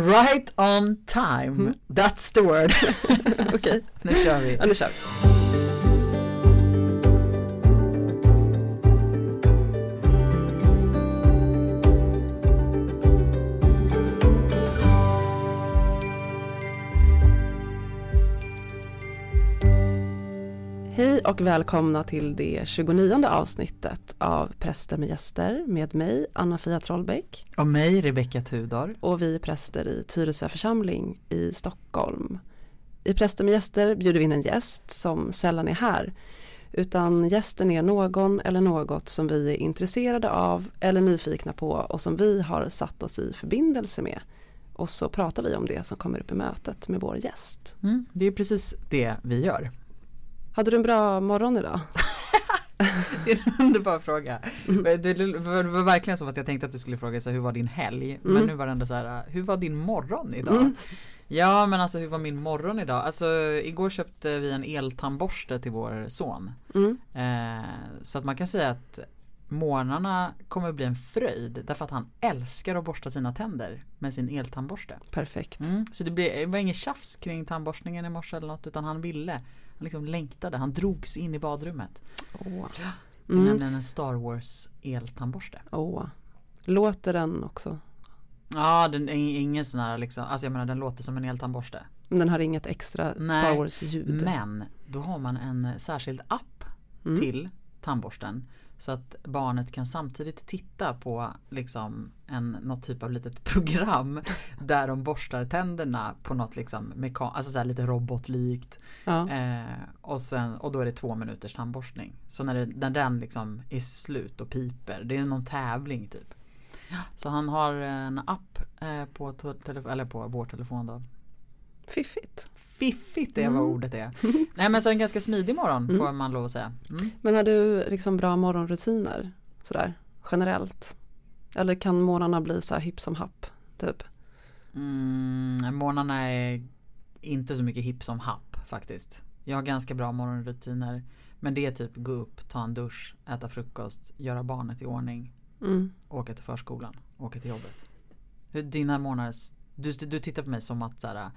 Right on time, Mm. that's the word. Okej, nu kör vi. ja, nu kör vi. Och välkomna till det 29 avsnittet av Präster med gäster med mig Anna-Fia Trollbäck Och mig, Rebecka Tudor. och vi är präster i Tyresö församling i Stockholm. I Präster med gäster bjuder vi in en gäst som sällan är här utan gästen är någon eller något som vi är intresserade av eller nyfikna på och som vi har satt oss i förbindelse med. Och så pratar vi om det som kommer upp i mötet med vår gäst. Mm, det är precis det vi gör. Hade du en bra morgon idag? Det är en underbar fråga. Det var verkligen som att jag tänkte att du skulle fråga så hur var din helg? Men Mm. nu var det ändå så här, hur var din morgon idag? Mm. Ja men alltså hur var min morgon idag? Alltså igår köpte vi en eltandborste till vår son. Mm. Eh, så att man kan säga att morgnarna kommer bli en fröjd därför att han älskar att borsta sina tänder med sin eltandborste. Perfekt. Mm. Så det, blev, det var inget tjafs kring tandborstningen i morse eller något utan han ville. Han liksom längtade, han drogs in i badrummet. Åh. Det är Mm. nämligen en Star Wars eltandborste. Åh. Låter den också? Ja, den är ingen sån här liksom, alltså jag menar den låter som en eltandborste. Men den har inget extra Nej, Star Wars-ljud? Men då har man en särskild app Mm. till tandborsten. Så att barnet kan samtidigt titta på liksom en, något typ av litet program där de borstar tänderna på något liksom mekan- alltså så lite robotlikt. Ja. Eh, och, sen, och då är det två minuters tandborstning. Så när, det, när den liksom är slut och piper, det är någon tävling typ. Så han har en app eh, på, telefo- eller på vår telefon då. Fiffigt. Fiffigt är Mm. vad ordet är. Nej men så en ganska smidig morgon Mm. får man lov att säga. Mm. Men har du liksom bra morgonrutiner? Sådär generellt? Eller kan morgnarna bli så här hipp som happ? Typ? Mm, morgnarna är inte så mycket hipp som happ faktiskt. Jag har ganska bra morgonrutiner. Men det är typ gå upp, ta en dusch, äta frukost, göra barnet i ordning, Mm. åka till förskolan, åka till jobbet. Hur dina morgnar, du, du tittar på mig som att såhär,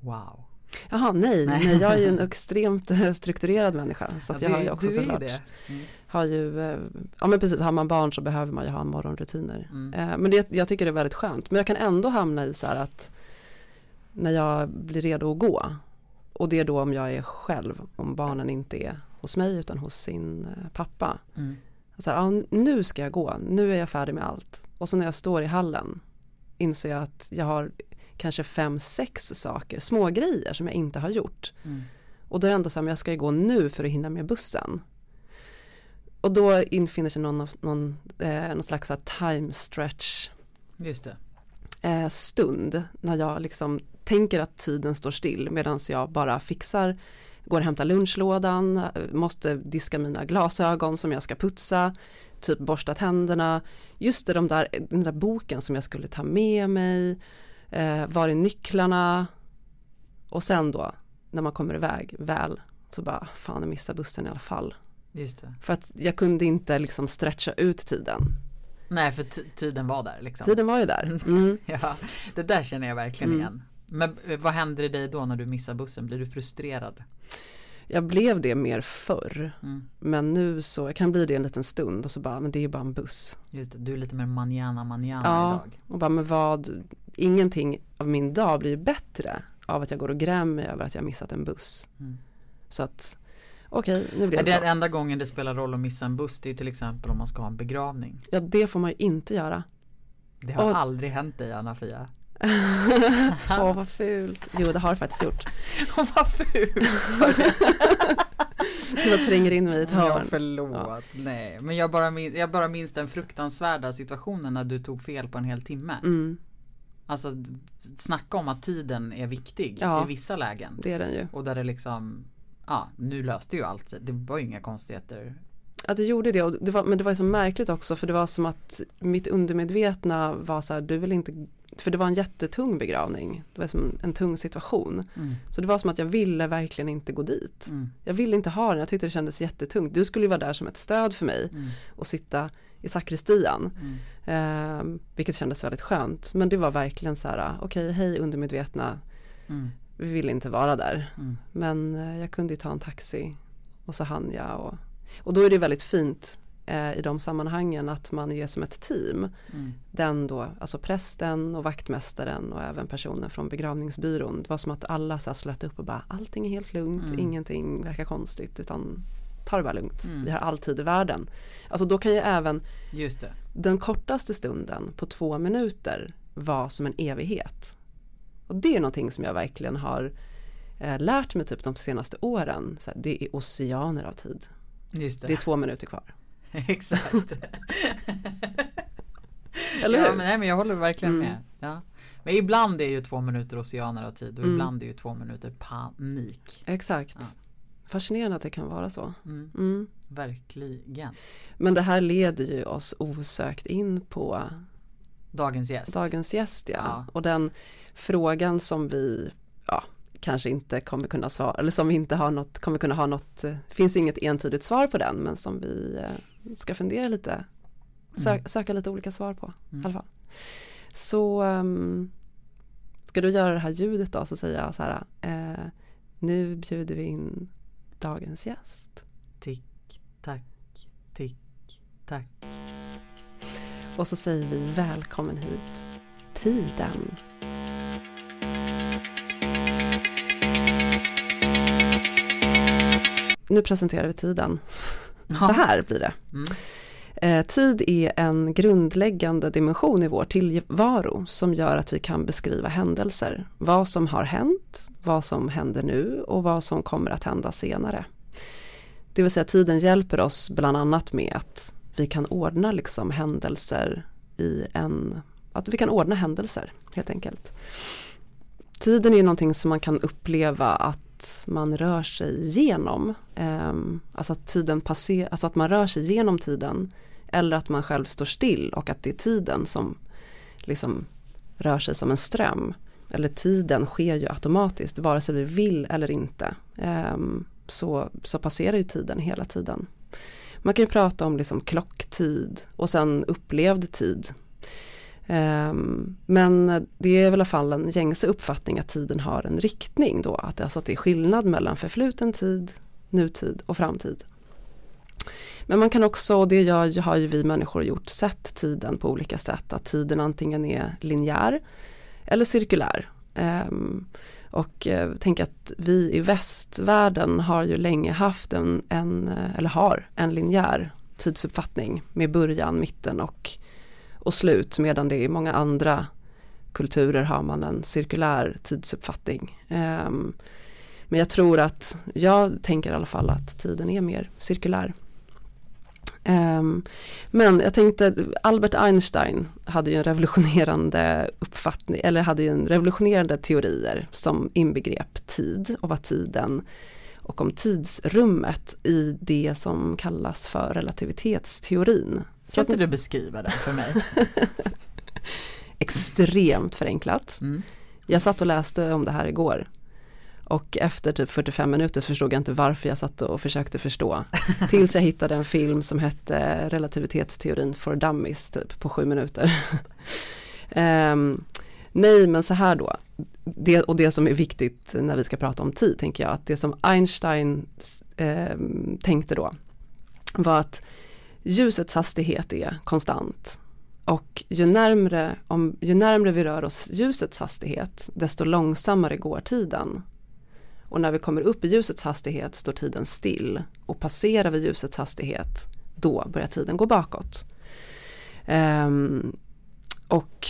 wow. Jaha, nej, Nej. nej. jag är ju en extremt eh, strukturerad människa. Så att jag Ja, har ju också såklart. Mm. Har ju, eh, ja men precis, har man barn så behöver man ju ha morgonrutiner. Mm. Eh, Men det, jag tycker det är väldigt skönt. Men jag kan ändå hamna i så här att när jag blir redo att gå och det är då om jag är själv, om barnen inte är hos mig utan hos sin pappa. Mm. Så här, ja, nu ska jag gå, nu är jag färdig med allt. Och så när jag står i hallen inser jag att jag har kanske fem, sex saker, små grejer som jag inte har gjort. Mm. Och då är det ändå så här, jag ska ju gå nu för att hinna med bussen. Och då infinner sig någon, någon, eh, någon slags time stretch Just det. eh, stund när jag liksom tänker att tiden står still medan jag bara fixar, går och hämtar lunchlådan, måste diska mina glasögon som jag ska putsa, typ borsta tänderna. Just det, de där, den där boken som jag skulle ta med mig, eh, var är nycklarna? Och sen då, när man kommer iväg väl, så bara, fan jag missar bussen i alla fall. För att jag kunde inte liksom stretcha ut tiden. Nej för tiden var där liksom. Tiden var ju där. Mm. Ja, det där känner jag verkligen Mm. igen. Men eh, vad händer i dig då när du missar bussen? Blir du frustrerad? Jag blev det mer förr. Mm. Men nu så, jag kan bli det en liten stund och så bara, men det är ju bara en buss. Just det, du är lite mer manana manana Ja. idag. Och bara, men vad, ingenting av min dag blir ju bättre av att jag går och grämer över att jag missat en buss. Mm. Så att, okej, nu blir det det så. är enda gången det spelar roll att missa en buss det är ju till exempel om man ska ha en begravning. Ja, det får man ju inte göra. Det har Och- aldrig hänt dig Anna-Fia. Åh, vad fult. Jo, det har det faktiskt gjort. Åh vad fult! Bara tränger in mig i ett Ja, hörn. förlåt. Ja. Nej, men jag bara, minns, jag bara minns den fruktansvärda situationen när du tog fel på en hel timme. Mm, Alltså snacka om att tiden är viktig Ja. i vissa lägen. det är den ju. Och där det liksom, ja nu löste ju allt. Det var ju inga konstigheter. Att det gjorde det, och det var, men det var ju så märkligt också för det var som att mitt undermedvetna var så här, du vill inte för det var en jättetung begravning, det var som en, tung situation. Mm. Så det var som att jag ville verkligen inte gå dit. Mm. Jag ville inte ha den, jag tyckte det kändes jättetungt. Du skulle ju vara där som ett stöd för mig Mm. och sitta i sakristian. Eh, vilket kändes väldigt skönt. Men det var verkligen så här, okej hej undermedvetna, Mm. vi vill inte vara där. Mm. Men eh, jag kunde ju ta en taxi och så hann jag. Och, och då är det väldigt fint eh, i de sammanhangen att man är som ett team. Mm. Den då, alltså prästen och vaktmästaren och även personen från begravningsbyrån. Det var som att alla så slöt upp och bara allting är helt lugnt, Mm. ingenting verkar konstigt utan ta det bara lugnt. Mm. Vi har all tid i världen. Alltså då kan ju även den kortaste stunden på två minuter vara som en evighet. Och det är någonting som jag verkligen har eh, lärt mig typ de senaste åren. Så här, det är oceaner av tid. Det. Det är två minuter kvar. Exakt. Eller ja, hur? men, nej, men jag håller verkligen Mm. med. Ja. Men ibland är ju två minuter oceaner av tid och Mm. ibland är ju två minuter panik. Exakt. Ja. Fascinerande att det kan vara så. Mm. Mm. Verkligen. Men det här leder ju oss osökt in på Dagens gäst. dagens gäst. Ja. Ja. Och den frågan som vi ja, kanske inte kommer kunna svara, eller som vi inte har något, kommer kunna ha något, finns inget entydigt svar på den, men som vi eh, ska fundera lite, sö Mm. söka lite olika svar på Mm. i alla fall. Så um, ska du göra det här ljudet då, så säger jag så här, eh, nu bjuder vi in dagens gäst. Tick, tack, tick, tack. Och så säger vi välkommen hit, tiden. Nu presenterar vi tiden. Så här blir det. Mm. Eh, tid är en grundläggande dimension i vår tillvaro som gör att vi kan beskriva händelser. Vad som har hänt, vad som händer nu och vad som kommer att hända senare. Det vill säga tiden hjälper oss bland annat med att vi kan ordna liksom händelser i en, att vi kan ordna händelser helt enkelt. Tiden är någonting som man kan uppleva att man rör sig genom, ehm, alltså att tiden passer, alltså att man rör sig genom tiden eller att man själv står still och att det är tiden som liksom rör sig som en ström. Eller tiden sker ju automatiskt vare sig vi vill eller inte. Ehm, så, så passerar ju tiden hela tiden. Man kan ju prata om liksom klocktid och sen upplevd tid. Ehm, men det är väl i alla fall en gängse uppfattning att tiden har en riktning då. Att det, alltså att det är skillnad mellan förfluten tid, nutid och framtid. Men man kan också, och det gör, har ju vi människor gjort, sett tiden på olika sätt. Att tiden antingen är linjär eller cirkulär. Ehm, och eh, tänk att vi i västvärlden har ju länge haft en, en, eller har en linjär tidsuppfattning med början, mitten och, och slut medan det i många andra kulturer har man en cirkulär tidsuppfattning. Um, men jag tror att, jag tänker i alla fall att tiden är mer cirkulär. Um, men jag tänkte, Albert Einstein hade ju en revolutionerande uppfattning, eller hade ju en revolutionerande teorier som inbegrep tid och vad tiden och om tidsrummet i det som kallas för relativitetsteorin. Så Kan att, inte du beskriva den för mig? extremt förenklat. Mm. Jag satt och läste om det här igår. Och efter typ 45 minuter förstod jag inte varför jag satt och försökte förstå. Tills jag hittade en film som hette Relativitetsteorin for dummies typ på sju minuter. Ehm, nej men så här då. Det, och det som är viktigt när vi ska prata om tid tänker jag att det som Einstein ehm, tänkte då var att ljusets hastighet är konstant. Och ju närmre, om, ju närmre vi rör oss ljusets hastighet desto långsammare går tiden. Och när vi kommer upp i ljusets hastighet står tiden still och passerar vi ljusets hastighet då börjar tiden gå bakåt. Um, och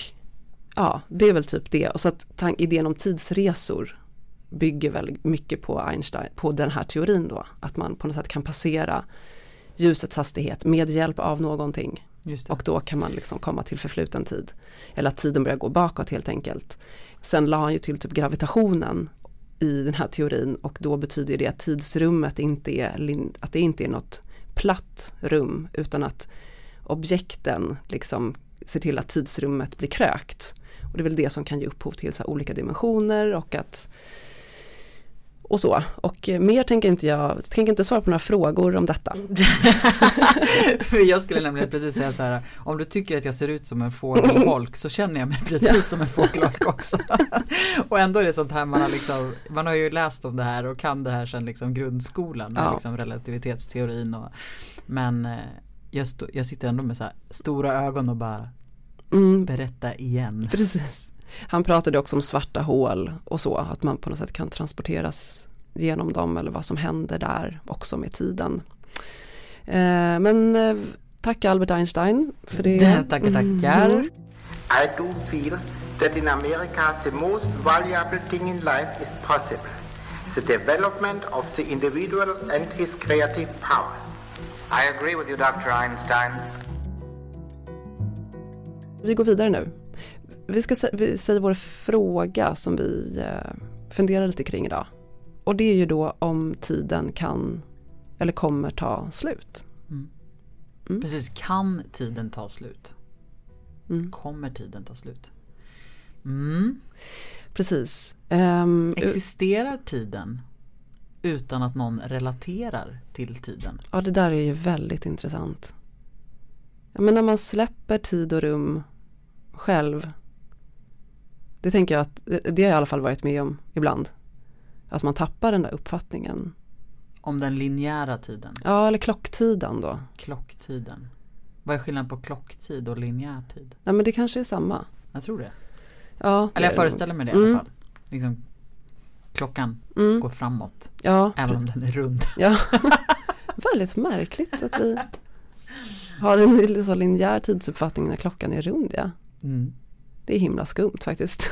ja, det är väl typ det. Och så att idén om tidsresor bygger väldigt mycket på Einstein, på den här teorin då. Att man på något sätt kan passera ljusets hastighet med hjälp av någonting. Och då kan man liksom komma till förfluten tid. Eller att tiden börjar gå bakåt helt enkelt. Sen la han ju till typ gravitationen i den här teorin och då betyder det att tidsrummet inte är, att det inte är något platt rum utan att objekten liksom ser till att tidsrummet blir krökt. Och det är väl det som kan ge upphov till så olika dimensioner och att och så. Och mer tänker inte jag, tänker inte svara på några frågor om detta. jag skulle nämligen precis säga så här, om du tycker att jag ser ut som en fågelholk så känner jag mig precis ja. som en fågelholk också. och ändå är det sånt här man har liksom, man har ju läst om det här och kan det här sedan liksom grundskolan, ja. liksom relativitetsteorin och, men eh, jag, jag sitter ändå med så stora ögon och bara mm. berätta igen. Precis. Han pratade också om svarta hål och så, att man på något sätt kan transporteras genom dem eller vad som händer där också med tiden. Eh, men eh, tack Albert Einstein för det. tackar, tackar. Mm. I do feel that in America the most valuable thing in life is possible. The development of the individual and his creative power. I agree with you Dr. Einstein. Vi går vidare nu vi ska säga vår fråga som vi eh, funderar lite kring idag. Och det är ju då om tiden kan eller kommer ta slut. Mm. Mm. Precis, kan tiden ta slut? Mm. Kommer tiden ta slut? Mm. Precis. Um, Existerar tiden utan att någon relaterar till tiden? Ja, det där är ju väldigt intressant. Ja, men när man släpper tid och rum själv det tänker jag att det har jag i alla fall varit med om ibland. Att man tappar den där uppfattningen. Om den linjära tiden? Ja, eller klocktiden då. Klocktiden. Vad är skillnaden på klocktid och linjär tid? Ja, men det kanske är samma. Jag tror det. Ja, eller jag föreställer mig det mm. i alla mm. fall. Liksom, klockan mm. går framåt. Ja. Även om den är rund. Ja. Väldigt märkligt att vi har en så linjär tidsuppfattning när klockan är rund. Ja. Mm. Det är himla skumt faktiskt.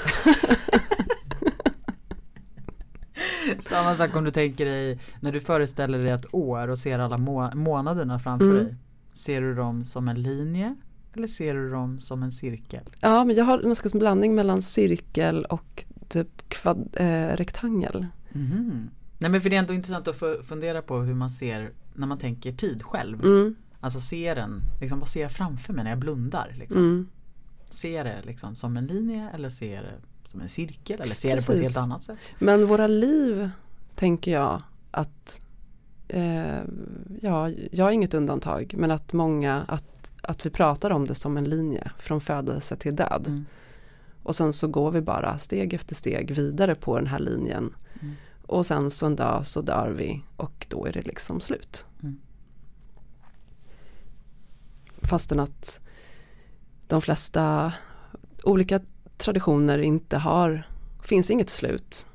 Samma sak om du tänker dig när du föreställer dig ett år och ser alla må månaderna framför mm. dig. Ser du dem som en linje eller ser du dem som en cirkel? Ja, men jag har en slags blandning mellan cirkel och typ kvad, eh, rektangel. Mm. Nej men för det är ändå intressant att fundera på hur man ser när man tänker tid själv. Mm. Alltså ser den, liksom, vad ser jag framför mig när jag blundar? Liksom? Ser det liksom som en linje eller ser det som en cirkel eller Precis. det på ett helt annat sätt. Men våra liv tänker jag att eh, ja, jag är inget undantag men att många att, att vi pratar om det som en linje från födelse till död. Mm. Och sen så går vi bara steg efter steg vidare på den här linjen. Mm. Och sen så en dag så dör vi och då är det liksom slut. Mm. Fastän att de flesta olika traditioner inte har, finns inget slut.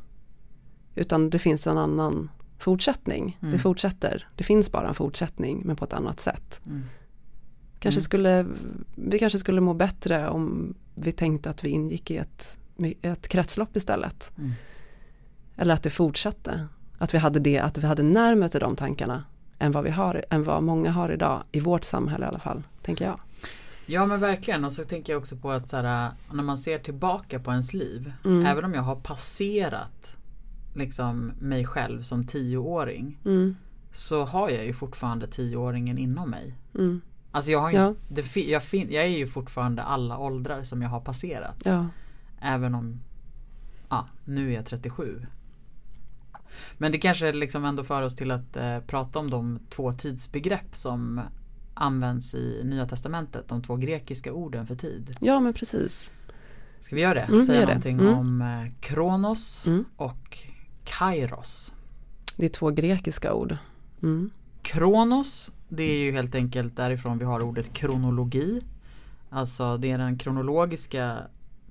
Utan det finns en annan fortsättning. Mm. Det fortsätter. Det finns bara en fortsättning men på ett annat sätt. Mm. Kanske mm. skulle, vi kanske skulle må bättre om vi tänkte att vi ingick i ett, ett kretslopp istället. Mm. Eller att det fortsatte. Att vi hade det, att vi hade närmare till de tankarna än vad vi har, än vad många har idag i vårt samhälle i alla fall, tänker jag. Ja men verkligen och så tänker jag också på att så här, när man ser tillbaka på ens liv. Mm. Även om jag har passerat liksom mig själv som tioåring. Mm. Så har jag ju fortfarande tioåringen inom mig. Mm. Alltså jag, har ju, ja. det, jag, fin, jag är ju fortfarande alla åldrar som jag har passerat. Ja. Även om ja, nu är jag 37. Men det kanske liksom ändå för oss till att eh, prata om de två tidsbegrepp som används i Nya Testamentet, de två grekiska orden för tid. Ja men precis. Ska vi göra det? Mm, Säga någonting det. Mm. om eh, Kronos mm. och Kairos. Det är två grekiska ord. Mm. Kronos, det är ju helt enkelt därifrån vi har ordet kronologi. Alltså det är den kronologiska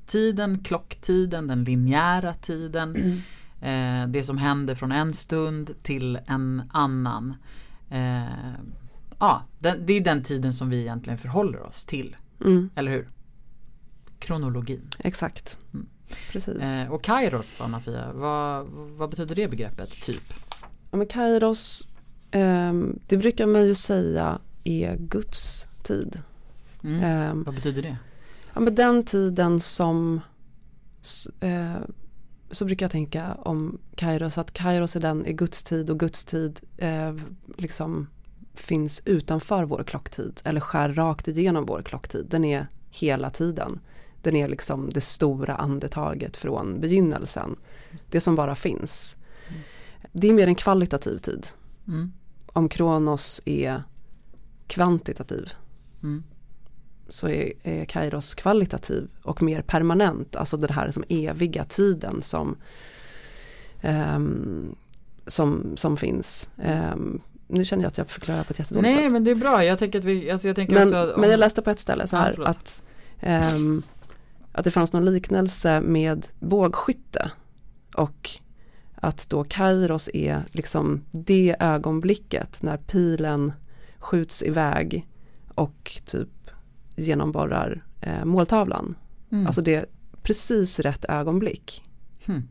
tiden, klocktiden, den linjära tiden. Mm. Eh, det som händer från en stund till en annan. Eh, Ja, den, det är den tiden som vi egentligen förhåller oss till. Mm. Eller hur? Kronologin. Exakt. Mm. Precis. Eh, och Kairos, Anna-Fia, vad, vad betyder det begreppet typ? Ja, men Kairos, eh, det brukar man ju säga är Guds tid. Mm. Eh, vad betyder det? Ja, men den tiden som eh, så brukar jag tänka om Kairos att Kairos är den är Guds tid och Guds tid eh, liksom finns utanför vår klocktid eller skär rakt igenom vår klocktid. Den är hela tiden. Den är liksom det stora andetaget från begynnelsen. Det som bara finns. Det är mer en kvalitativ tid. Mm. Om Kronos är kvantitativ Mm. så är, är Kairos kvalitativ och mer permanent, alltså den här som eviga tiden som, ehm, som, som finns. Ehm, nu känner jag att jag förklarar på ett jättedåligt Nej sätt. men det är bra, jag tänker att vi, alltså jag tänker Men, också att om- men jag läste på ett ställe så Ja, här förlåt. att, ehm, att det fanns någon liknelse med bågskytte och att då Kairos är liksom det ögonblicket när pilen skjuts iväg och typ genomborrar eh, måltavlan. Mm. Alltså det är precis rätt ögonblick. Hmm.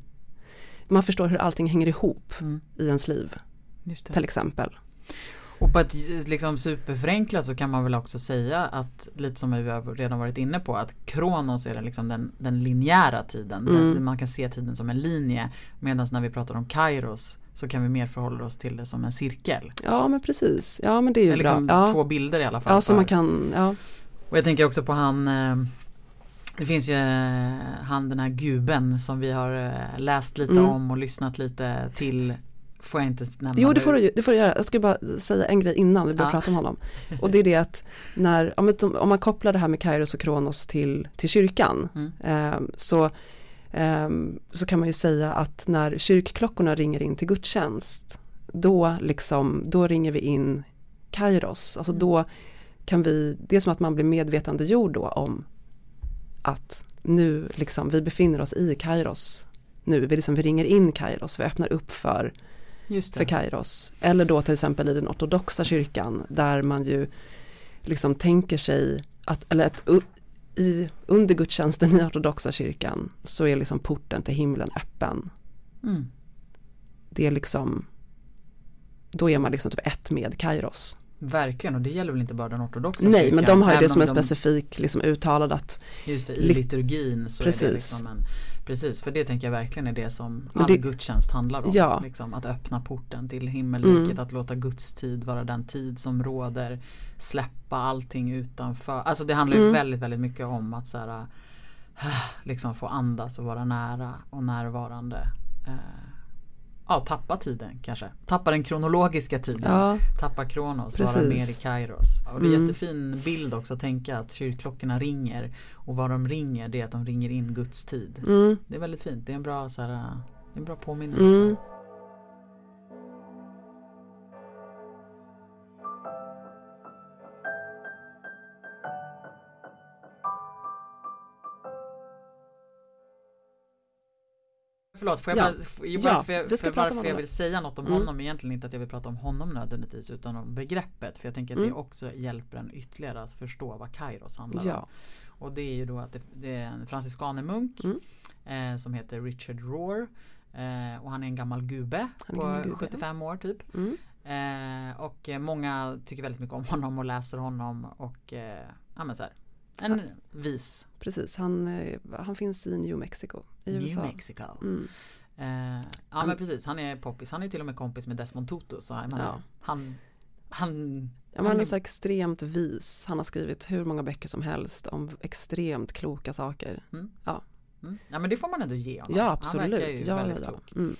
Man förstår hur allting hänger ihop Mm. i ens liv till exempel. Och på ett liksom superförenklat så kan man väl också säga att lite som vi har redan varit inne på att Kronos är den, liksom den, den linjära tiden. Mm. Den, man kan se tiden som en linje. Medan när vi pratar om Kairos så kan vi mer förhålla oss till det som en cirkel. Ja men precis, ja men det är ju Eller bra. liksom Ja, två bilder i alla fall. ja så man kan, ja. Och jag tänker också på han eh, Det finns ju eh, han den här guben som vi har eh, läst lite Mm. om och lyssnat lite till Får jag inte nämna Jo det får du, det får du göra, jag ska bara säga en grej innan vi börjar Ja. prata om honom. Och det är det att när, om, man kopplar det här med Kairos och Kronos till, till kyrkan Mm. eh, så, eh, så kan man ju säga att när kyrkklockorna ringer in till gudstjänst då, liksom, då ringer vi in Kairos, alltså Mm. då kan vi, det är som att man blir medvetandegjord då om att nu liksom, vi befinner oss i Kairos nu, vi, liksom, vi ringer in Kairos, vi öppnar upp för. För Kairos. Eller då till exempel i den ortodoxa kyrkan där man ju liksom tänker sig att, eller att i, under gudstjänsten i ortodoxa kyrkan så är liksom porten till himlen öppen. Mm. Det är liksom, då är man liksom typ ett med Kairos. Verkligen och det gäller väl inte bara den ortodoxa Nej kyrkan, men de har ju det som om en de- specifik liksom uttalad att, Just det, i Lit- liturgin så är det Precis. liksom en Precis, för det tänker jag verkligen är det som all det- gudstjänst handlar om. Ja. Liksom, att öppna porten till himmelriket, Mm. att låta Guds tid vara den tid som råder. Släppa allting utanför. Alltså det handlar ju Mm. väldigt, väldigt mycket om att så här, liksom få andas och vara nära och närvarande. Eh, ja, tappa tiden kanske. Tappa den kronologiska tiden. ja, Tappa Kronos, Precis. vara mer i Kairos. Och det är en Mm. jättefin bild också att tänka att kyrkklockorna ringer. Och vad de ringer det är att de ringer in Guds tid. mm, Det är väldigt fint, det är en bra, så här, det är en bra påminnelse. mm. Förlåt, får jag Ja. bara, jag Ja, för, vi ska för prata om varför jag honom. vill säga något om Mm. honom egentligen inte att jag vill prata om honom nödvändigtvis utan om begreppet för jag tänker att Mm. det också hjälper en ytterligare att förstå vad Kairos handlar om. ja, Och det är ju då att det, det är en franciskanermunk Mm. eh, som heter Richard Rohr eh, och han är en gammal gubbe på gammal gubbe, 75 år typ. mm. Eh, och eh, många tycker väldigt mycket om honom och läser honom och eh, ja men så här, en vis precis. Han, eh, han finns i New Mexico i New USA. Mexico. Mm. Eh, ja Han- men precis, han är poppis. Han är till och med kompis med Desmond Tutu. Så menar, Ja. han, han, Ja, han han är så extremt vis. Han har skrivit hur många böcker som helst om extremt kloka saker. mm. Ja. Mm. ja men det får man ändå ge honom. Ja Han absolut. verkar ju Ja, väldigt ja. klok. Mm.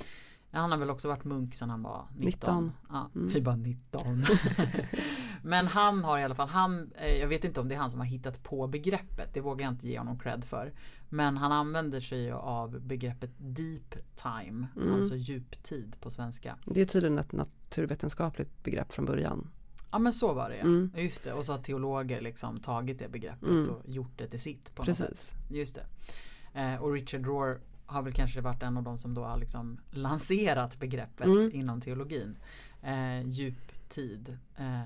Han har väl också varit munk sedan han var 19. 19. Ja, Mm. Bara 19. Men han har i alla fall, han, eh, jag vet inte om det är han som har hittat på begreppet. Det vågar jag inte ge honom cred för. Men han använder sig av begreppet deep time. Mm. Alltså djuptid på svenska. Det är tydligen ett naturvetenskapligt begrepp från början. Ja men så var det ja. Mm. Just det. Och så har teologer liksom tagit det begreppet Mm. och gjort det till sitt. På något sätt. Precis. Just det. Eh, och Richard Rohr har väl kanske varit en av de som då har liksom lanserat begreppet Mm. inom teologin. Eh, djuptid. Eh,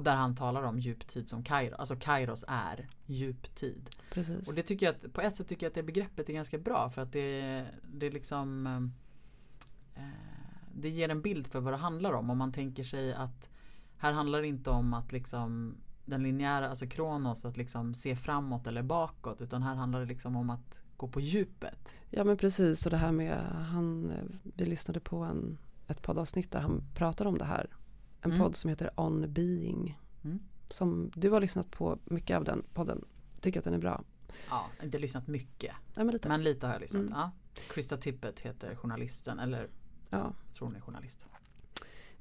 och där han talar om djuptid som Kairos. Alltså Kairos är djuptid. Precis. Och det tycker jag att, på ett sätt tycker jag att det begreppet är ganska bra för att det, det liksom eh, Det ger en bild för vad det handlar om. Om man tänker sig att här handlar det inte om att liksom den linjära, alltså Kronos, att liksom se framåt eller bakåt utan här handlar det liksom om att gå på djupet. Ja men precis och det här med han, eh, vi lyssnade på en, ett poddavsnitt där han pratar om det här. En Mm. podd som heter On Being. Mm. Som du har lyssnat på mycket av den podden tycker att den är bra. Ja, inte lyssnat mycket. Ja, men lite. Men lite har jag lyssnat. Mm. Ja. Krista Tippett heter journalisten, eller Ja. tror hon är journalist.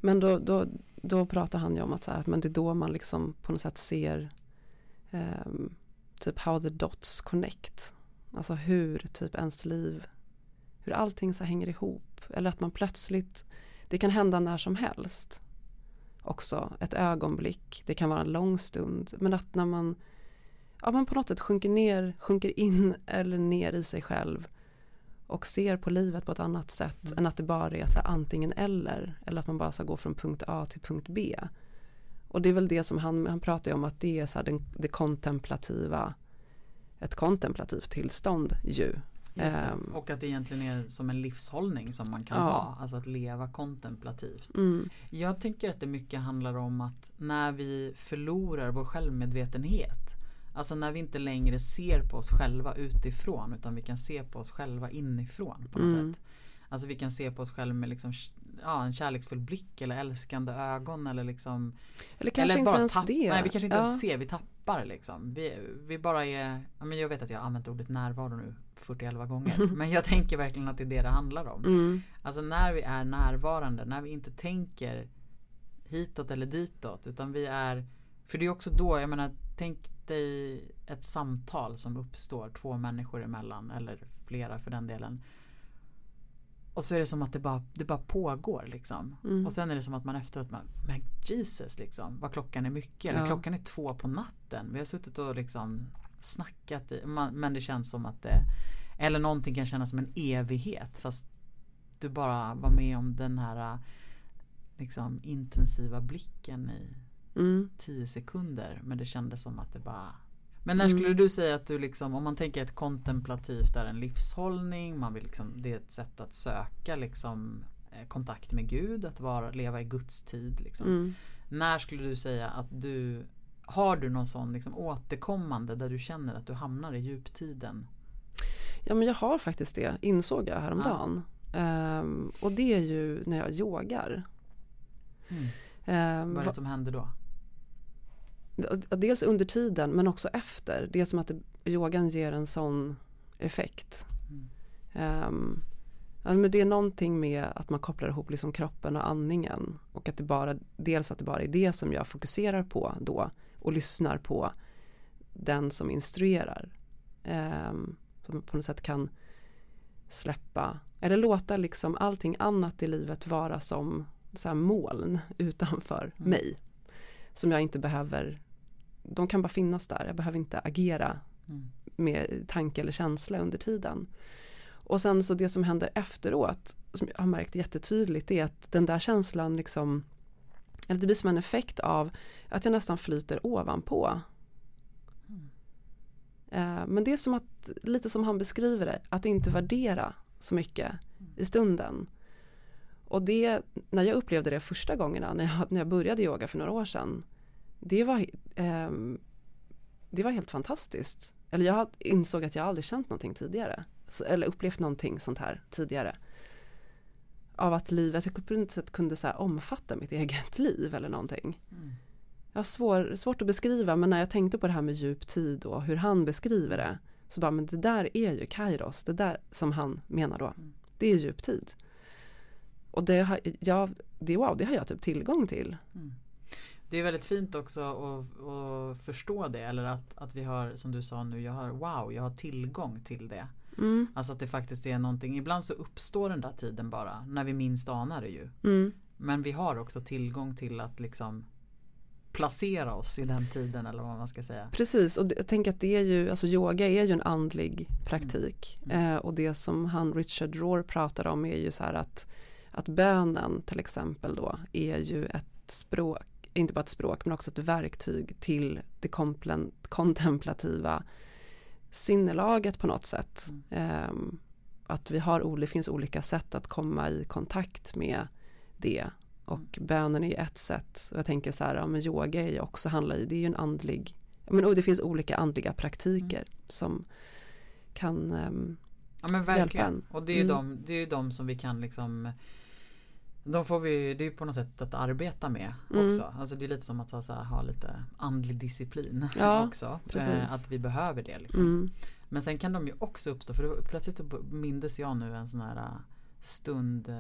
Men då, då, då pratar han ju om att så här, men det är då man liksom på något sätt ser ehm, typ how the dots connect. Alltså hur typ ens liv, hur allting så hänger ihop. Eller att man plötsligt, det kan hända när som helst. Också ett ögonblick, det kan vara en lång stund. Men att när man, ja man på något sätt sjunker ner, sjunker in eller ner i sig själv och ser på livet på ett annat sätt Mm. än att det bara är så antingen eller. Eller att man bara ska gå från punkt A till punkt B. Och det är väl det som han, han pratar om att det är så den, det kontemplativa, ett kontemplativt tillstånd ju. Ehm. Och att det egentligen är som en livshållning som man kan Ja. ha. Alltså att leva kontemplativt. Mm, Jag tänker att det mycket handlar om att när vi förlorar vår självmedvetenhet. Alltså när vi inte längre ser på oss själva utifrån utan vi kan se på oss själva inifrån på något Mm. sätt. Alltså vi kan se på oss själva med liksom, ja, en kärleksfull blick eller älskande ögon eller liksom Eller kanske eller inte ens tapp- det. Nej vi kanske inte ja. ens ser, vi tappar liksom. Vi, vi bara är, ja, men jag vet att jag har använt ordet närvaro nu 41 gånger. men jag tänker verkligen att det är det det handlar om. Mm, Alltså när vi är närvarande, när vi inte tänker hitåt eller ditåt utan vi är För det är också då, jag menar tänk dig ett samtal som uppstår två människor emellan eller flera för den delen. Och så är det som att det bara, det bara pågår liksom. Mm. Och sen är det som att man efteråt, man, men Jesus liksom, vad klockan är mycket. Eller Ja. klockan är två på natten. Vi har suttit och liksom snackat i, man, men det känns som att det Eller någonting kan kännas som en evighet fast du bara var med om den här liksom intensiva blicken i mm. tio sekunder men det kändes som att det bara Men när Mm. skulle du säga att du liksom om man tänker ett kontemplativt är en livshållning man vill liksom det är ett sätt att söka liksom eh, kontakt med Gud att vara, leva i Guds tid liksom. Mm. När skulle du säga att du har du någon sån liksom återkommande där du känner att du hamnar i djuptiden? Ja men jag har faktiskt det, insåg jag häromdagen. Ehm, och det är ju när jag yogar. Mm. Ehm, Vad är det som händer då? Dels under tiden men också efter. Det är som att det, yogan ger en sån effekt. Mm. Ehm, ja, men det är någonting med att man kopplar ihop liksom kroppen och andningen. Och att det bara, dels att det bara är det som jag fokuserar på då. Och lyssnar på den som instruerar. Um, som på något sätt kan släppa, eller låta liksom allting annat i livet vara som så här moln utanför Mm. mig. Som jag inte behöver, de kan bara finnas där, jag behöver inte agera Mm. med tanke eller känsla under tiden. Och sen så det som händer efteråt, som jag har märkt jättetydligt, är att den där känslan liksom, eller det blir som en effekt av att jag nästan flyter ovanpå. Mm. Eh, Men det är som att, lite som han beskriver det, att inte värdera så mycket i stunden. Och det, när jag upplevde det första gångerna, när jag, när jag började yoga för några år sedan, det var, ehm, det var helt fantastiskt. Eller jag insåg att jag aldrig känt någonting tidigare. Eller upplevt någonting sånt här tidigare. Av att livet, jag på något sätt kunde så omfatta mitt eget liv eller någonting. Mm. Jag har svår, svårt att beskriva men när jag tänkte på det här med djup tid och hur han beskriver det. Så bara, men det där är ju kairos, det där som han menar då. Mm. Det är djup tid. Och det har jag, det, wow, det har jag typ tillgång till. Mm. Det är väldigt fint också att, att förstå det eller att, att vi har som du sa nu, jag har wow, jag har tillgång till det. Mm, Alltså att det faktiskt är någonting, ibland så uppstår den där tiden bara när vi minst anar det ju. mm, Men vi har också tillgång till att liksom placera oss i den tiden eller vad man ska säga. precis, och jag tänker att det är ju, alltså yoga är ju en andlig praktik. Mm. Eh, och det som han Richard Rohr pratar om är ju så här att, att bönen till exempel då är ju ett språk, inte bara ett språk men också ett verktyg till det kontemplativa sinnelaget på något sätt. Ehm, att vi har, det finns olika sätt att komma i kontakt med det. Och bönen är ju ett sätt. Och jag tänker så här, ja, men yoga är ju också, handlar ju, det är ju en andlig, men, och det finns olika andliga praktiker som kan ehm, Ja men Hjälpa verkligen. en. Och det är ju Mm. de, det är ju de som vi kan liksom De får vi, det är på något sätt att arbeta med Mm. också. Alltså det är lite som att ha, så här, ha lite andlig disciplin Ja, också. precis. Eh, att vi behöver det liksom. Mm. Men sen kan de ju också uppstå, för det, plötsligt mindes jag nu en sån här äh, stund äh,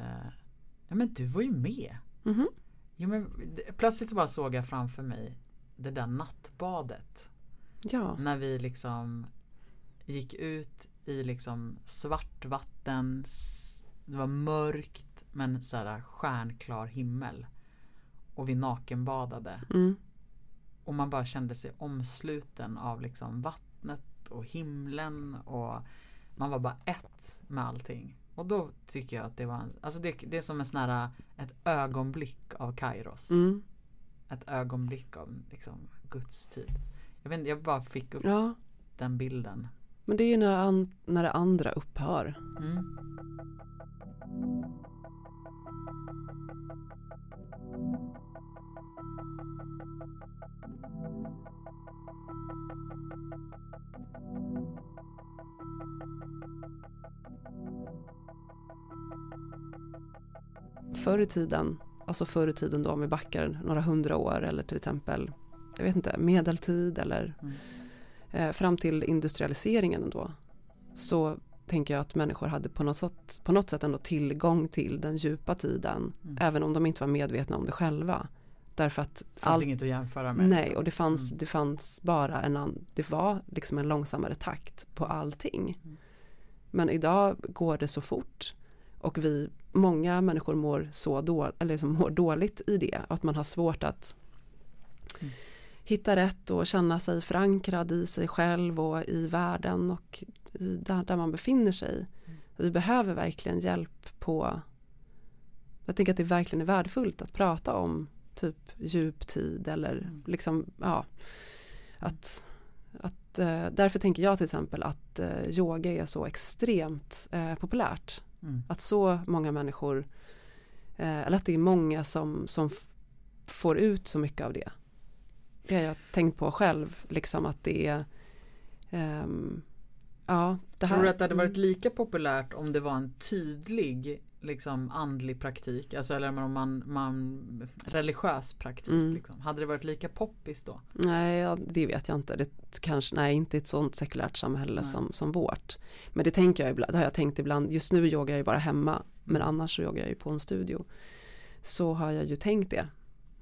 Ja men du var ju med! Mhm. Jo, men, plötsligt så bara såg jag framför mig det där nattbadet. Ja. När vi liksom gick ut i liksom svart vatten. Det var mörkt men så här stjärnklar himmel. Och vi nakenbadade. Mm. Och man bara kände sig omsluten av liksom vattnet och himlen och man var bara ett med allting. Och då tycker jag att det var, en, alltså det, det är som en sån här, ett ögonblick av Kairos. Mm. Ett ögonblick av liksom Guds tid. Jag vet inte, jag bara fick upp Ja. den bilden. Men det är ju när, an- när det andra upphör. Mm. Förr i tiden, alltså förr i tiden då om vi backar några hundra år eller till exempel, jag vet inte, medeltid eller Mm. eh, fram till industrialiseringen ändå. Så tänker jag att människor hade på något sätt, på något sätt ändå tillgång till den djupa tiden. Mm. Även om de inte var medvetna om det själva. Därför att Det fanns allt inget att jämföra med. Nej, liksom. och det fanns, Mm. det fanns bara en, an- det var liksom en långsammare takt på allting. Mm. Men idag går det så fort och vi, många människor mår så då, eller liksom mår dåligt i det, att man har svårt att Mm. hitta rätt och känna sig förankrad i sig själv och i världen och i, där, där man befinner sig. Mm. Vi behöver verkligen hjälp på jag tänker att det verkligen är värdefullt att prata om typ djuptid eller Mm. liksom ja att, att eh, därför tänker jag till exempel att eh, yoga är så extremt eh, populärt Mm. att så många människor eh, eller att det är många som, som får ut så mycket av det det har jag tänkt på själv liksom att det är ehm, ja det Tror du att det hade varit lika populärt om det var en tydlig liksom andlig praktik, alltså eller om man, man religiös praktik Mm. liksom. Hade det varit lika poppis då? Nej, ja, det vet jag inte. Det kanske, nej, inte i ett sånt sekulärt samhälle Nej. som, som vårt. Men det tänker jag ibland, det har jag tänkt ibland. Just nu yogar jag ju bara hemma, men annars så yogar jag ju på en studio. Så har jag ju tänkt det.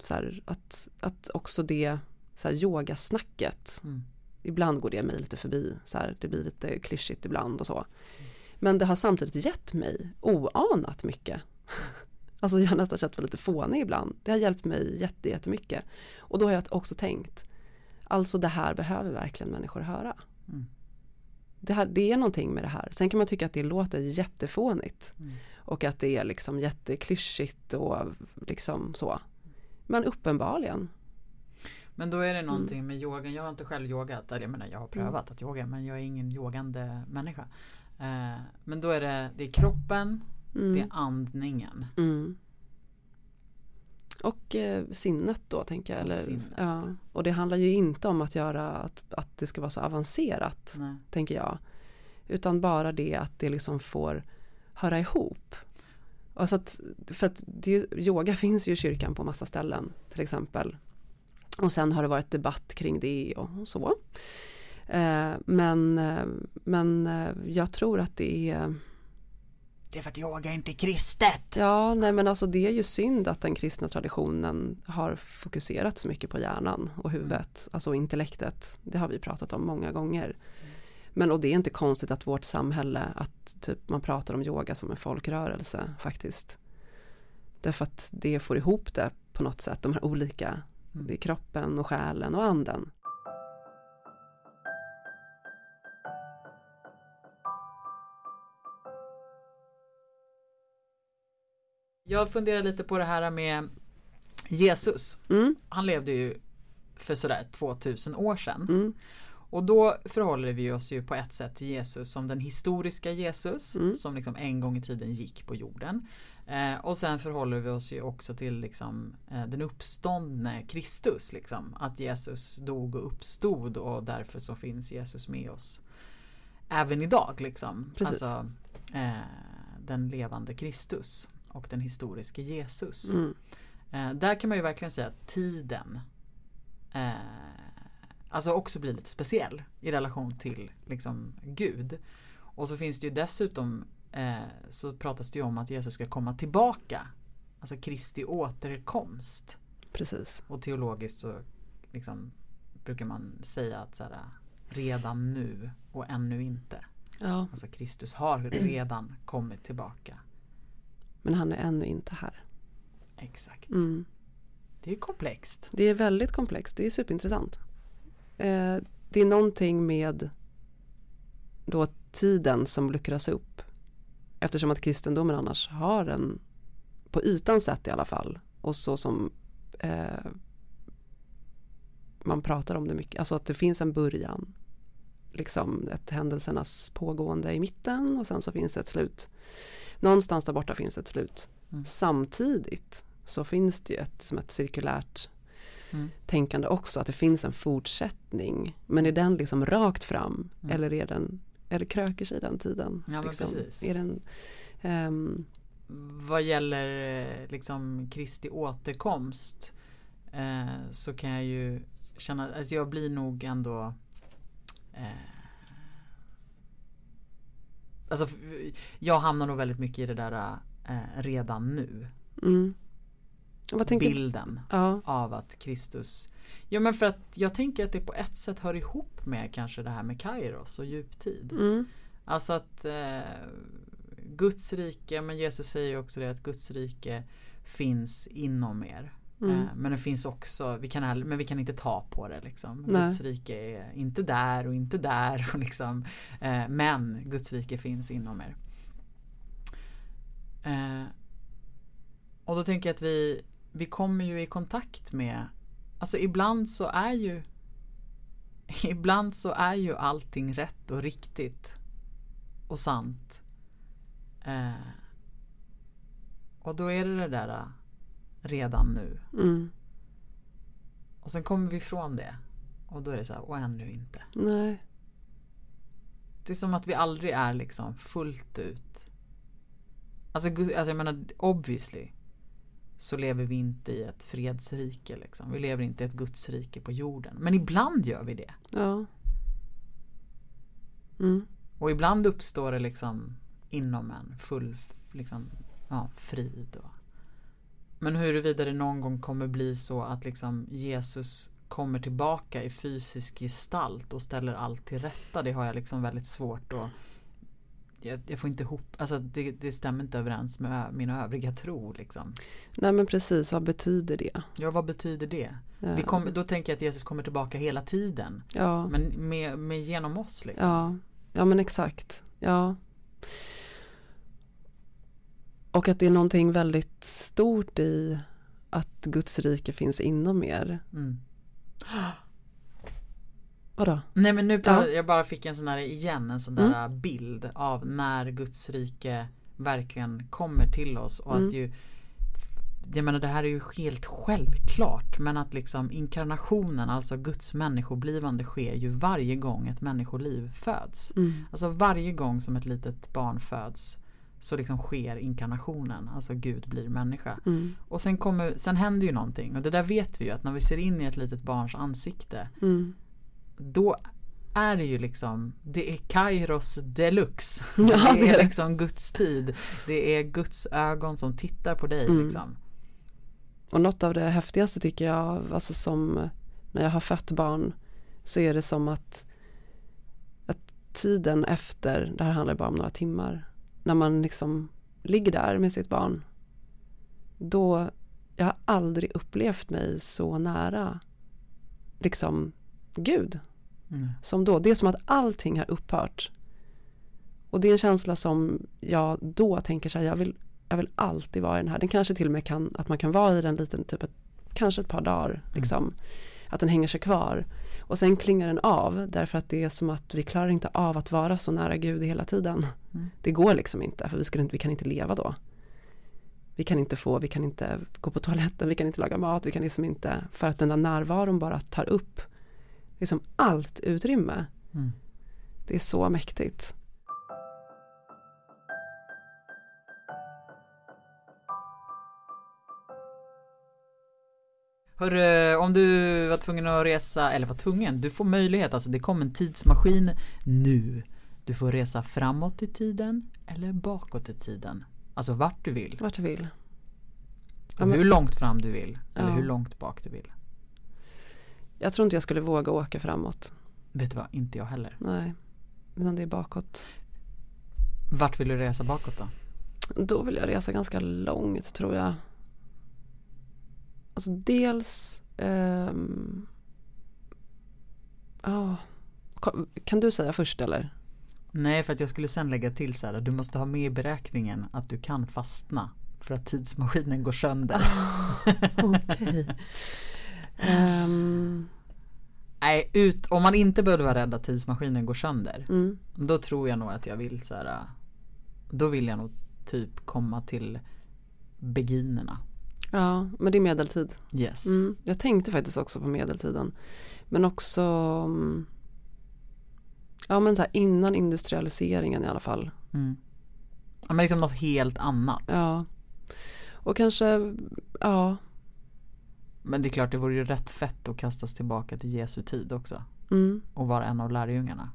Så här, att, att också det så här, yogasnacket, Mm. ibland går det mig lite förbi. Så här, det blir lite klyschigt ibland och så. Men det har samtidigt gett mig oanat mycket. Alltså jag har nästan känt mig lite fånig ibland. Det har hjälpt mig jätte, jättemycket. Och då har jag också tänkt, alltså det här behöver verkligen människor höra. Mm. Det, här, det är någonting med det här. Sen kan man tycka att det låter jättefånigt. Mm. Och att det är liksom jätteklyschigt och liksom så. Men uppenbarligen. Men då är det någonting Mm. med yogan, jag har inte själv yogat, eller jag menar jag har prövat att yoga men jag är ingen yogande människa. Eh, men då är det, det är kroppen, det är Mm. andningen. Mm. Och eh, sinnet då tänker jag. Och Eller, sinnet. Ja. Och det handlar ju inte om att göra att, att det ska vara så avancerat. Nej. tänker jag. Utan bara det att det liksom får höra ihop. Alltså att, för att det, yoga finns ju i kyrkan på massa ställen till exempel. Och sen har det varit debatt kring det och så. Eh, men, eh, men eh, jag tror att det är Det är för att yoga inte är kristet! Ja, nej men alltså det är ju synd att den kristna traditionen har fokuserat så mycket på hjärnan och huvudet, alltså intellektet. Det har vi pratat om många gånger. Men och det är inte konstigt att vårt samhälle, att typ man pratar om yoga som en folkrörelse faktiskt. Därför att det får ihop det på något sätt, de här olika, det är kroppen och själen och anden. Jag funderar lite på det här med Jesus. Mm, Han levde ju för sådär 2000 år sedan. mm, Och då förhåller vi oss ju på ett sätt till Jesus som den historiska Jesus Mm. som liksom en gång i tiden gick på jorden. Eh, och sen förhåller vi oss ju också till liksom, eh, den uppståndne Kristus. Liksom, att Jesus dog och uppstod och därför så finns Jesus med oss även idag. Liksom. Precis. Alltså, eh, den levande Kristus. Och den historiske Jesus. Mm. Eh, där kan man ju verkligen säga att tiden eh, alltså också blir lite speciell i relation till liksom Gud. Och så finns det ju dessutom eh, så pratas det ju om att Jesus ska komma tillbaka. Alltså Kristi återkomst. Precis. Och teologiskt så liksom, brukar man säga att så här, redan nu och ännu inte. Ja, Alltså Kristus har redan kommit tillbaka. Men han är ännu inte här. Exakt. Mm. Det är komplext. Det är väldigt komplext, det är superintressant. Eh, det är någonting med då tiden som luckras upp. Eftersom att kristendomen annars har en, på ytan sett i alla fall, och så som eh, man pratar om det mycket, alltså att det finns en början. Liksom ett händelsernas pågående i mitten och sen så finns det ett slut. Någonstans där borta finns ett slut. Mm. Samtidigt så finns det ju ett, som ett cirkulärt Mm. tänkande också, att det finns en fortsättning. Men är den liksom rakt fram Mm. eller är den, eller kröker sig den tiden? Ja, liksom? precis. Är den, ehm, Vad gäller eh, liksom Kristi återkomst eh, så kan jag ju känna, alltså jag blir nog ändå eh, Alltså jag hamnar nog väldigt mycket i det där eh, redan nu mm. Bilden Ja, av att Kristus Ja men för att jag tänker att det på ett sätt hör ihop med kanske det här med Kairos och djuptid. mm, Alltså att eh, Guds rike, men Jesus säger ju också det att Guds rike finns inom er. Mm. Eh, men det finns också, vi kan, men vi kan inte ta på det liksom. Nej. Guds rike är inte där och inte där och liksom. Eh, men Guds rike finns inom er. Eh, och då tänker jag att vi, vi kommer ju i kontakt med, alltså ibland så är ju Ibland så är ju allting rätt och riktigt och sant. Eh, och då är det det där redan nu. Mm. Och sen kommer vi ifrån det. Och då är det så här, och ännu inte. Nej, Det är som att vi aldrig är liksom fullt ut. Alltså, alltså jag menar obviously. Så lever vi inte i ett fredsrike liksom. Vi lever inte i ett gudsrike på jorden. Men ibland gör vi det. ja. Mm. Och ibland uppstår det liksom inom en full liksom, ja, frid. Och... Men huruvida det någon gång kommer bli så att liksom Jesus kommer tillbaka i fysisk gestalt och ställer allt till rätta. Det har jag liksom väldigt svårt att jag, jag får inte ihop, alltså det, det stämmer inte överens med min övriga tro liksom. Nej men precis, vad betyder det? Ja vad betyder det? Vi Eh, kommer, då tänker jag att Jesus kommer tillbaka hela tiden. ja. Men med, med genom oss liksom. Ja, ja men exakt. Ja. Och att det är någonting väldigt stort i att Guds rike finns inom er. Mm. Vadå? Nej men nu Ja. Mm. jag bara fick en sån här igen en sån där bild av när Guds rike verkligen kommer till oss och Mm. att ju jag menar det här är ju helt självklart men att liksom inkarnationen, alltså Guds människoblivande sker ju varje gång ett människoliv föds. Mm. Alltså varje gång som ett litet barn föds så liksom sker inkarnationen, alltså Gud blir människa. Mm. Och sen, kommer, sen händer ju någonting och det där vet vi ju att när vi ser in i ett litet barns ansikte Mm. då är det ju liksom Det är Kairos deluxe. Ja, det det är är det. liksom Guds tid. Det är Guds ögon som tittar på dig Mm. liksom. Och något av det häftigaste tycker jag, alltså som när jag har fött barn, så är det som att, att tiden efter, det här handlar bara om några timmar, när man liksom ligger där med sitt barn, då, jag har aldrig upplevt mig så nära, liksom Gud, Mm. som då. Det är som att allting har upphört. Och det är en känsla som jag då tänker så här, jag vill, jag vill alltid vara i den här. Den kanske till och med kan, att man kan vara i den liten, typ ett, kanske ett par dagar. Liksom. Att den hänger sig kvar. Och sen klingar den av därför att det är som att vi klarar inte av att vara så nära Gud hela tiden. Mm. Det går liksom inte, för vi, skulle inte, vi kan inte leva då. Vi kan inte få, vi kan inte gå på toaletten, vi kan inte laga mat, vi kan liksom inte, för att den där närvaron bara tar upp liksom allt utrymme. Mm. Det är så mäktigt. Hörru, om du var tvungen att resa, eller var tvungen, du får möjlighet, alltså det kom en tidsmaskin nu. Du får resa framåt i tiden eller bakåt i tiden. Alltså vart du vill. Vart du vill. Ja, men- hur långt fram du vill. Eller Ja. hur långt bak du vill. Jag tror inte jag skulle våga åka framåt. Vet du vad, inte jag heller. Nej, utan det är bakåt. Vart vill du resa bakåt då? Då vill jag resa ganska långt tror jag. Alltså dels ja, Ko- Kan du säga först eller? Nej, för att jag skulle sen lägga till så här, du måste ha med i beräkningen att du kan fastna. För att tidsmaskinen går sönder. Okej. Ehm, Nej, ut, om man inte behöver vara rädd att tidsmaskinen går sönder. mm, Då tror jag nog att jag vill så här. Då vill jag nog typ komma till beginnerna. Ja, men det är medeltid. Yes. Mm, jag tänkte faktiskt också på medeltiden. Men också mm, Ja men så här innan industrialiseringen i alla fall. Mm. Ja, men liksom något helt annat. Ja. Och kanske, ja. Men det är klart det vore ju rätt fett att kastas tillbaka till Jesu tid också. Mm. Och vara en av lärjungarna.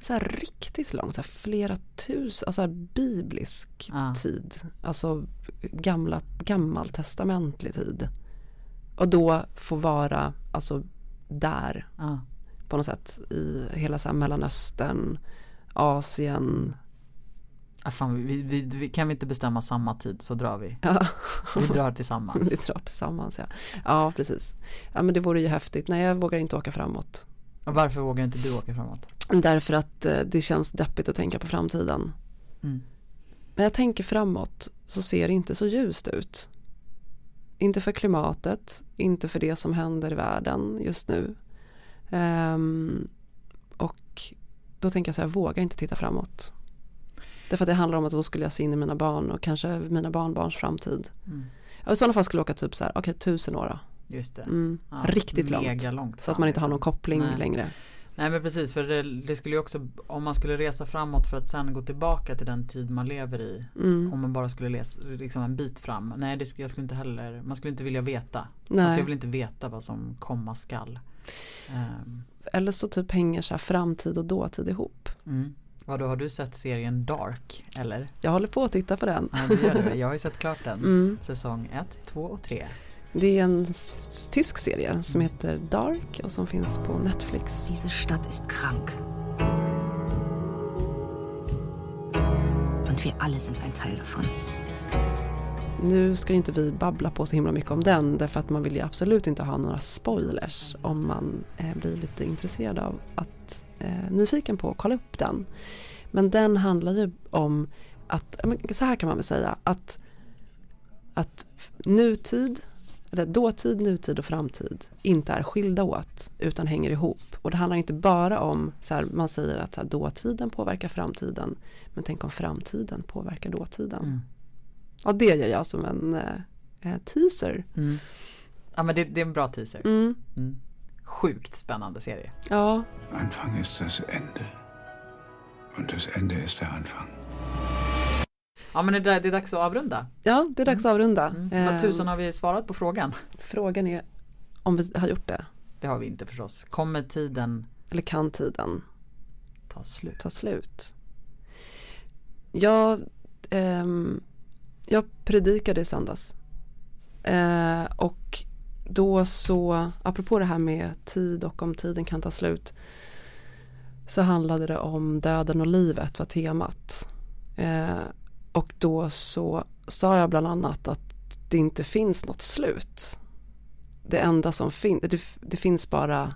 Så här riktigt långt, så här flera tusen, alltså biblisk Ja. tid. Alltså gamla, gammaltestamentlig tid. Och då få vara, alltså där Ja. på något sätt i hela så här Mellanöstern, Asien. Ah, fan, vi, vi, vi, kan vi inte bestämma samma tid så drar vi. Ja, Vi drar tillsammans. vi drar tillsammans ja. Ja, precis. Ja, men det vore ju häftigt. Nej, jag vågar inte åka framåt. Och varför vågar inte du åka framåt? Därför att eh, det känns deppigt att tänka på framtiden. Mm. När jag tänker framåt så ser det inte så ljust ut. Inte för klimatet, inte för det som händer i världen just nu. Ehm, och då tänker jag så här, jag vågar inte titta framåt. Därför att det handlar om att då skulle jag se in i mina barn och kanske mina barnbarns framtid. Mm. I sådana fall skulle jag åka typ så här, okej tusen år då. Just det. Mm, Ja, riktigt långt. Långt. Så att man inte har liksom. någon koppling Nej. längre. Nej men precis för det, det skulle ju också Om man skulle resa framåt för att sen gå tillbaka till den tid man lever i Mm. Om man bara skulle läsa liksom en bit fram Nej det, jag skulle inte heller Man skulle inte vilja veta Nej. Alltså jag vill inte veta vad som komma skall um, Eller så typ hänger så här framtid och dåtid ihop. mm. Vadå har du sett serien Dark? Eller? Jag håller på att titta på den. Ja det gör du Jag har ju sett klart den Mm. Säsong 1, 2 och 3 Det är en tysk serie som heter Dark och som finns på Netflix. Diese Stadt ist krank. Und wir alle sind ein Teil davon. Nu ska ju inte vi babbla på så himla mycket om den därför att man vill ju absolut inte ha några spoilers om man eh, blir lite intresserad av att eh, nyfiken på att kolla upp den. Men den handlar ju om att, så här kan man väl säga, att, att nutid, eller dåtid, nutid och framtid inte är skilda åt utan hänger ihop. Och det handlar inte bara om, så här, man säger att så här, dåtiden påverkar framtiden, men tänk om framtiden påverkar dåtiden. mm. Ja, det gör jag som en eh, eh, teaser. Mm. Ja men det, det är en bra teaser Mm. mm. Sjukt spännande serie Ja, Anfang ist das Ende. Und das Ende ist der Anfang. Ja men det, är- dags att avrunda ja, det är dags att avrunda. mm. Vad Eh, tusan har vi svarat på frågan? Frågan är om vi har gjort det. Det har vi inte förstås. Kommer tiden Eller kan tiden ta slut? ta slut? Jag, ehm, jag predikade i söndags. Eh, och då så, apropå det här med tid och om tiden kan ta slut, så handlade det om döden och livet var temat. Eh, och då så sa jag bland annat att det inte finns något slut. Det enda som finns, det, det finns bara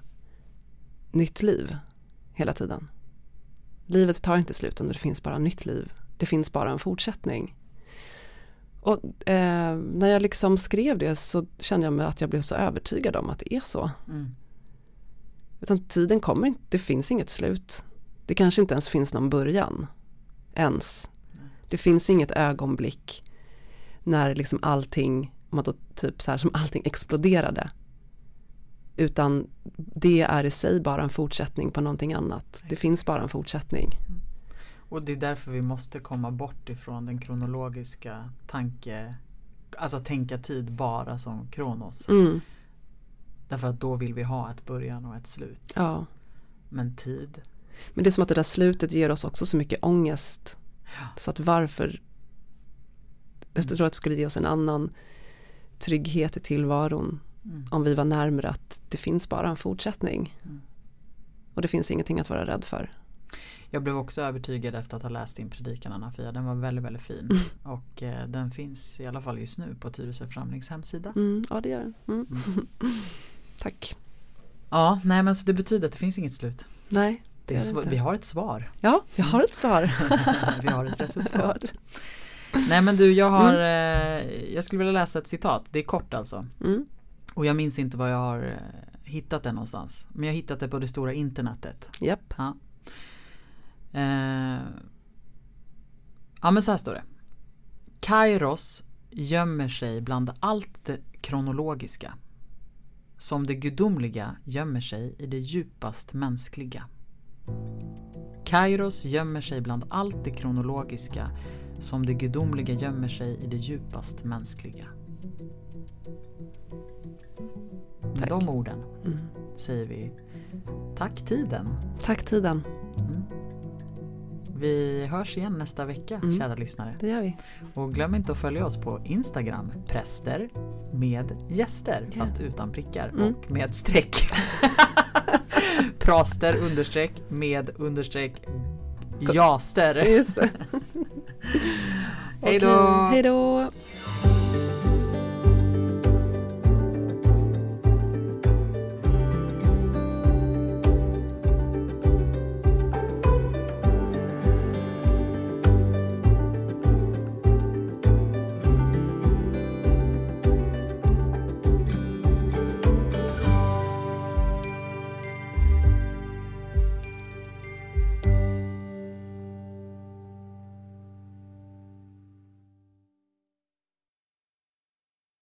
nytt liv hela tiden. Livet tar inte slut utan det finns bara nytt liv. Det finns bara en fortsättning. Och eh, när jag liksom skrev det så kände jag mig att jag blev så övertygad om att det är så. Mm. Utan tiden kommer inte, det finns inget slut. Det kanske inte ens finns någon början. Ens. Det finns inget ögonblick när liksom allting, man då typ så här som allting exploderade. Utan det är i sig bara en fortsättning på någonting annat. Det finns bara en fortsättning. Och det är därför vi måste komma bort ifrån den kronologiska alltså tänka tid bara som Kronos. Mm. Därför att då vill vi ha ett början och ett slut. Ja. Men tid, Men det är som att det där slutet ger oss också så mycket ångest. Så att varför Jag tror att det skulle ge oss en annan trygghet i tillvaron Mm. om vi var närmare att det finns bara en fortsättning. Mm. Och det finns ingenting att vara rädd för. Jag blev också övertygad efter att ha läst din predikan Anna-Fia. Den var väldigt, väldigt fin. Och eh, den finns i alla fall just nu på Tyresö församlings hemsida. Mm, ja det gör den. Mm. Tack. Ja, nej men så det betyder att det finns inget slut. Nej, Sv- vi har ett svar. Ja, jag har ett svar. vi har ett resultat. Nej men du, jag har eh, Jag skulle vilja läsa ett citat. Det är kort alltså. mm. Och jag minns inte var jag har eh, hittat det någonstans. Men jag har hittat det på det stora internetet. Japp. Ja. Eh, ja men så här står det. Kairos gömmer sig bland allt det kronologiska. Som det gudomliga gömmer sig i det djupast mänskliga. Kairos gömmer sig bland allt det kronologiska som det gudomliga gömmer sig i det djupast mänskliga. Med Tack. de orden Mm. säger vi tack tiden. Tack tiden. Mm. Vi hörs igen nästa vecka Mm. kära lyssnare. Det gör vi. Och glöm inte att följa oss på Instagram, präster med gäster Ja. fast utan prickar Mm. och med streck. Praster understreck med understreck jaster. Hej då! Hej då!